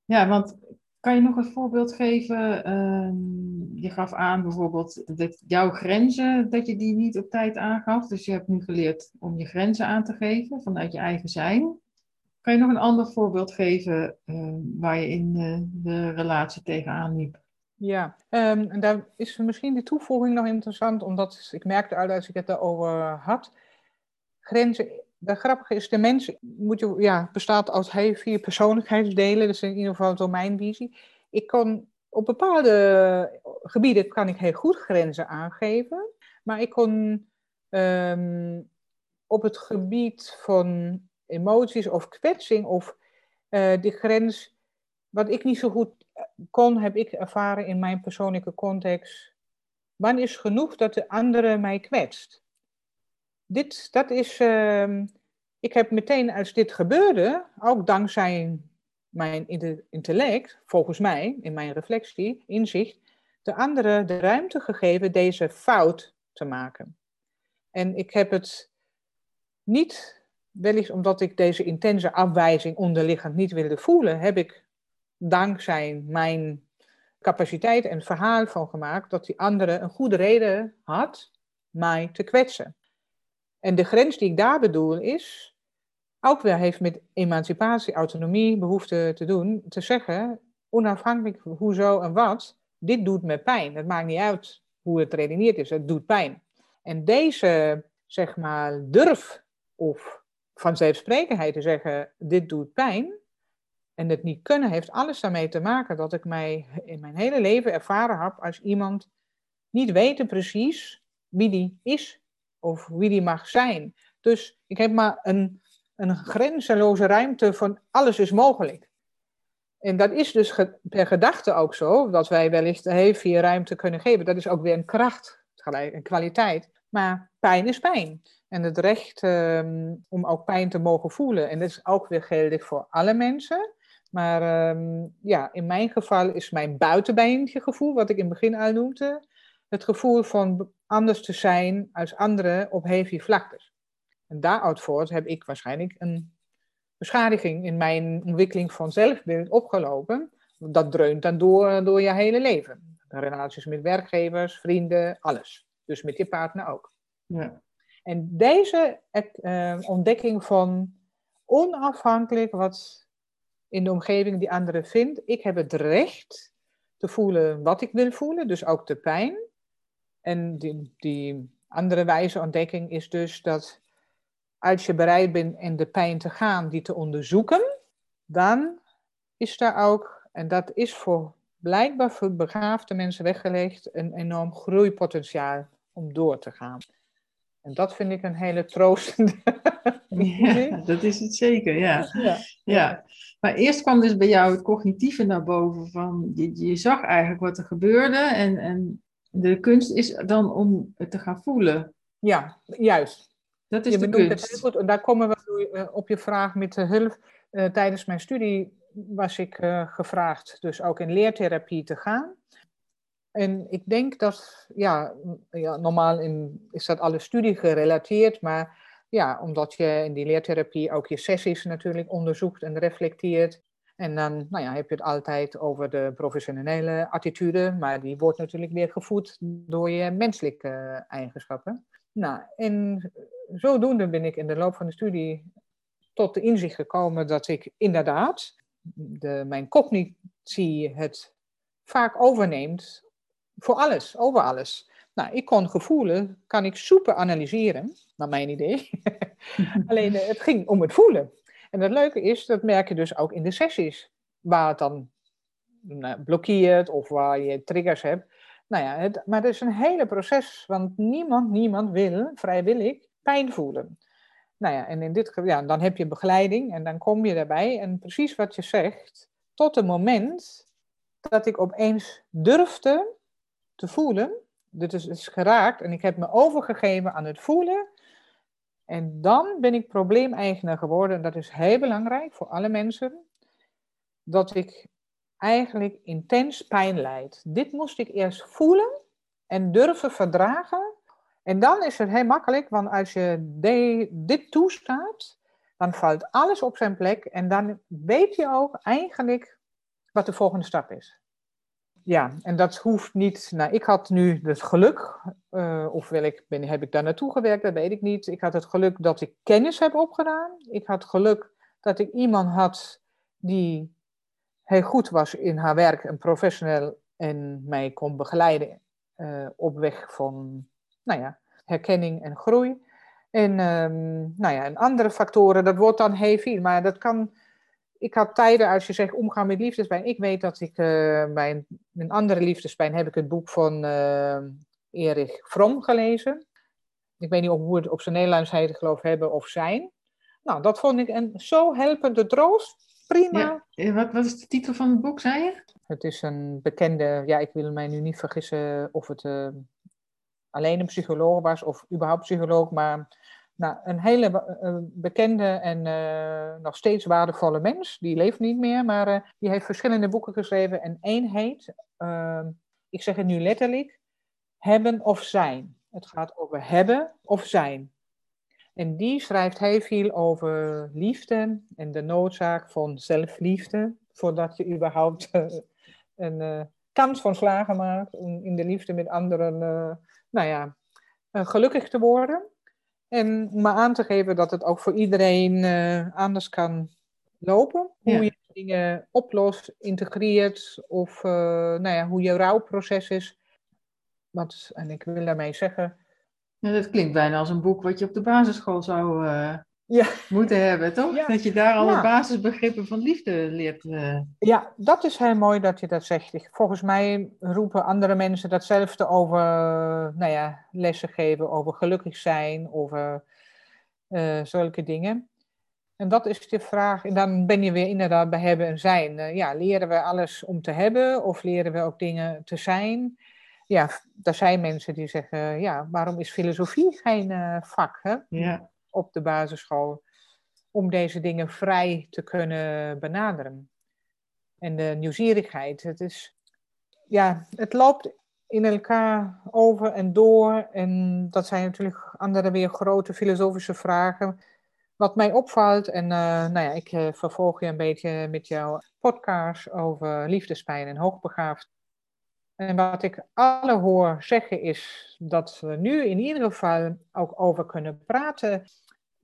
Ja, want kan je nog een voorbeeld geven? Ehm, je gaf aan bijvoorbeeld dat jouw grenzen, dat je die niet op tijd aangaf. Dus je hebt nu geleerd om je grenzen aan te geven vanuit je eigen zijn. Kan je nog een ander voorbeeld geven ehm, waar je in de relatie tegenaan liep? Ja, um, en daar is misschien de toevoeging nog interessant, omdat ik merkte uit als ik het daarover had. Grenzen de grappige is, de mens moet ja, bestaat uit vier persoonlijkheidsdelen. Is in ieder geval door mijn visie. Ik kan op bepaalde gebieden kan ik heel goed grenzen aangeven. Maar ik kon ehm, op het gebied van emoties of kwetsing of uh, die grens, wat ik niet zo goed kon, heb ik ervaren in mijn persoonlijke context. Wanneer is genoeg dat de andere mij kwetst? dit, dat is, ehm, ik heb meteen als dit gebeurde, ook dankzij mijn intellect, volgens mij, in mijn reflectie, inzicht, de anderen de ruimte gegeven deze fout te maken. En ik heb het niet, wellicht omdat ik deze intense afwijzing onderliggend niet wilde voelen, heb ik dankzij mijn capaciteit en verhaal van gemaakt dat die andere een goede reden had mij te kwetsen. En de grens die ik daar bedoel is, ook weer heeft met emancipatie, autonomie, behoefte te doen, te zeggen, onafhankelijk hoezo en wat, dit doet me pijn. Het maakt niet uit hoe het redeneerd is, het doet pijn. En deze, zeg maar, durf of vanzelfsprekendheid te zeggen, dit doet pijn, en het niet kunnen, heeft alles daarmee te maken dat ik mij in mijn hele leven ervaren heb als iemand niet weten precies wie die is of wie die mag zijn. Dus ik heb maar een, een grenzeloze ruimte van alles is mogelijk. En dat is dus per gedachte ook zo, dat wij wellicht heel veel ruimte kunnen geven. Dat is ook weer een kracht, een kwaliteit. Maar pijn is pijn. En het recht ehm, om ook pijn te mogen voelen. En dat is ook weer geldig voor alle mensen. Maar ehm, ja, in mijn geval is mijn buitenbeentje gevoel, wat ik in het begin al het gevoel van anders te zijn als anderen op heavy vlaktes. En daaruit voort heb ik waarschijnlijk een beschadiging in mijn ontwikkeling van zelfbeeld opgelopen. Dat dreunt dan door, door je hele leven. Relaties met werkgevers, vrienden, alles. Dus met je partner ook. Ja. En deze uh, ontdekking van onafhankelijk wat in de omgeving die anderen vindt, ik heb het recht te voelen wat ik wil voelen, dus ook de pijn. En die, die andere wijze ontdekking is dus dat als je bereid bent in de pijn te gaan, die te onderzoeken, dan is daar ook, en dat is voor blijkbaar voor begaafde mensen weggelegd, een enorm groeipotentiaal om door te gaan. En dat vind ik een hele troostende. Ja, dat is het zeker, ja. ja. ja. Maar eerst kwam dus bij jou het cognitieve naar boven. Van, je, je zag eigenlijk wat er gebeurde en, en de kunst is dan om het te gaan voelen. Ja, juist. Dat is je de kunst. Het heel goed. Daar komen we eh, op je vraag met de hulp. Uh, tijdens mijn studie was ik uh, gevraagd dus ook in leertherapie te gaan. En ik denk dat, ja, ja normaal in, is dat alle studie gerelateerd, maar ja, omdat je in die leertherapie ook je sessies natuurlijk onderzoekt en reflecteert. En dan nou ja, heb je het altijd over de professionele attitude, maar die wordt natuurlijk weer gevoed door je menselijke eigenschappen. Nou, en zodoende ben ik in de loop van de studie tot de inzicht gekomen dat ik inderdaad de, mijn cognitie het vaak overneemt voor alles, over alles. Nou, ik kon gevoelen, kan ik super analyseren, naar mijn idee. Alleen eh, het ging om het voelen. En het leuke is, dat merk je dus ook in de sessies, waar het dan nou, blokkeert of waar je triggers hebt. Nou ja, het, maar het is een hele proces, want niemand, niemand wil vrijwillig pijn voelen. Nou ja, en in dit geval, ja, dan heb je begeleiding en dan kom je daarbij. En precies wat je zegt, tot het moment dat ik opeens durfde te voelen, dit is, geraakt en ik heb me overgegeven aan het voelen. En dan ben ik probleemeigenaar geworden. En dat is heel belangrijk voor alle mensen. Dat ik eigenlijk intens pijn leid. Dit moest ik eerst voelen en durven verdragen. En dan is het heel makkelijk, want als je dit toestaat, dan valt alles op zijn plek. En dan weet je ook eigenlijk wat de volgende stap is ja, en dat hoeft niet. Nou, ik had nu het geluk, uh, of ik ben, heb ik daar naartoe gewerkt, dat weet ik niet. Ik had het geluk dat ik kennis heb opgedaan. Ik had geluk dat ik iemand had die heel goed was in haar werk, een professional, en mij kon begeleiden uh, op weg van, nou ja, herkenning en groei. En, um, nou ja, en andere factoren, dat wordt dan heel veel, maar dat kan ik had tijden, als je zegt omgaan met liefdespijn. Ik weet dat ik uh, een, een, andere liefdespijn heb ik het boek van uh, Erich Fromm gelezen. Ik weet niet of hoe het op zijn Nederlands heet, geloof hebben of zijn. Nou, dat vond ik een zo helpende troost. Prima. Ja, wat, wat is de titel van het boek, zei je? Het is een bekende, ja, ik wil mij nu niet vergissen of het uh, alleen een psycholoog was of überhaupt psycholoog, maar nou, een hele uh, bekende en uh, nog steeds waardevolle mens. Die leeft niet meer, maar die heeft verschillende boeken geschreven. En één heet, ehm, ik zeg het nu letterlijk, Hebben of Zijn. Het gaat over hebben of zijn. En die schrijft heel veel over liefde en de noodzaak van zelfliefde. Voordat je überhaupt een kans van slagen maakt om in de liefde met anderen, nou ja, gelukkig te worden. En om maar aan te geven dat het ook voor iedereen uh, anders kan lopen. Hoe je dingen oplost, integreert of uh, nou ja, hoe je rouwproces is. Wat, en ik wil daarmee zeggen. Ja, dat klinkt bijna als een boek wat je op de basisschool zou uh, ja. moeten hebben, toch? Dat je daar alle basisbegrippen van liefde leert. Uh... Ja, dat is heel mooi dat je dat zegt. Volgens mij roepen andere mensen datzelfde over nou ja, lessen geven, over gelukkig zijn, over uh, zulke dingen. En dat is de vraag. En dan ben je weer inderdaad bij hebben en zijn. Uh, ja, leren we alles om te hebben of leren we ook dingen te zijn? Ja, er zijn mensen die zeggen, ja, waarom is filosofie geen vak? Hè? Ja op de basisschool om deze dingen vrij te kunnen benaderen. En de nieuwsgierigheid, het is, ja, het loopt in elkaar over en door. En dat zijn natuurlijk andere weer grote filosofische vragen. Wat mij opvalt, en uh, nou ja, ik uh, vervolg je een beetje met jouw podcast over liefdespijn en hoogbegaafd. En wat ik alle hoor zeggen is dat we nu in ieder geval ook over kunnen praten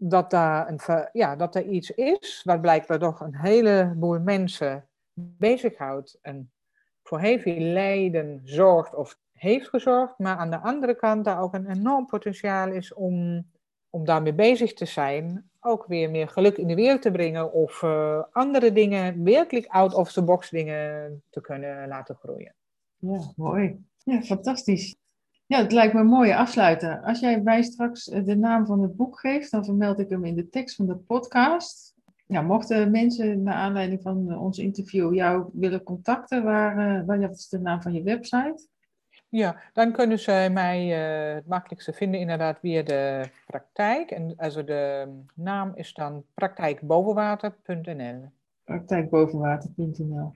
dat daar, een, ja, dat er iets is wat blijkbaar toch een heleboel mensen bezighoudt en voor heel veel lijden zorgt of heeft gezorgd, maar aan de andere kant daar ook een enorm potentiaal is om, om daarmee bezig te zijn, ook weer meer geluk in de wereld te brengen of uh, andere dingen, werkelijk out of the box dingen te kunnen laten groeien. Ja, mooi. Ja, fantastisch. Ja, het lijkt me een mooie afsluiter. Als jij mij straks eh, de naam van het boek geeft, dan vermeld ik hem in de tekst van de podcast. Ja, mochten mensen naar aanleiding van ons interview jou willen contacten, waar, uh, wat is de naam van je website? Ja, dan kunnen ze mij uh, het makkelijkste vinden inderdaad via de praktijk. En also de naam is dan praktijkbovenwater.nl. Praktijkbovenwater.nl.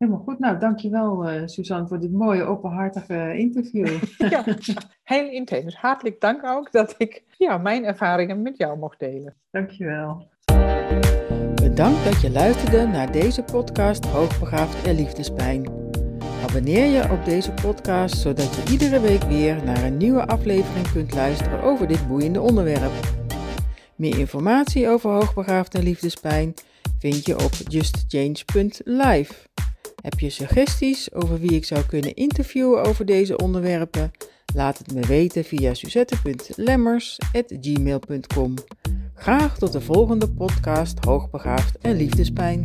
Helemaal goed. Nou, dankjewel uh, Suzanne voor dit mooie openhartige interview. ja, heel intens. Hartelijk dank ook dat ik ja, mijn ervaringen met jou mocht delen. Dankjewel. Bedankt dat je luisterde naar deze podcast Hoogbegaafd en Liefdespijn. Abonneer je op deze podcast zodat je iedere week weer naar een nieuwe aflevering kunt luisteren over dit boeiende onderwerp. Meer informatie over hoogbegaafd en liefdespijn vind je op justchange.live. Heb je suggesties over wie ik zou kunnen interviewen over deze onderwerpen? Laat het me weten via suzette.lemmers.gmail.com. Graag tot de volgende podcast Hoogbegaafd en Liefdespijn.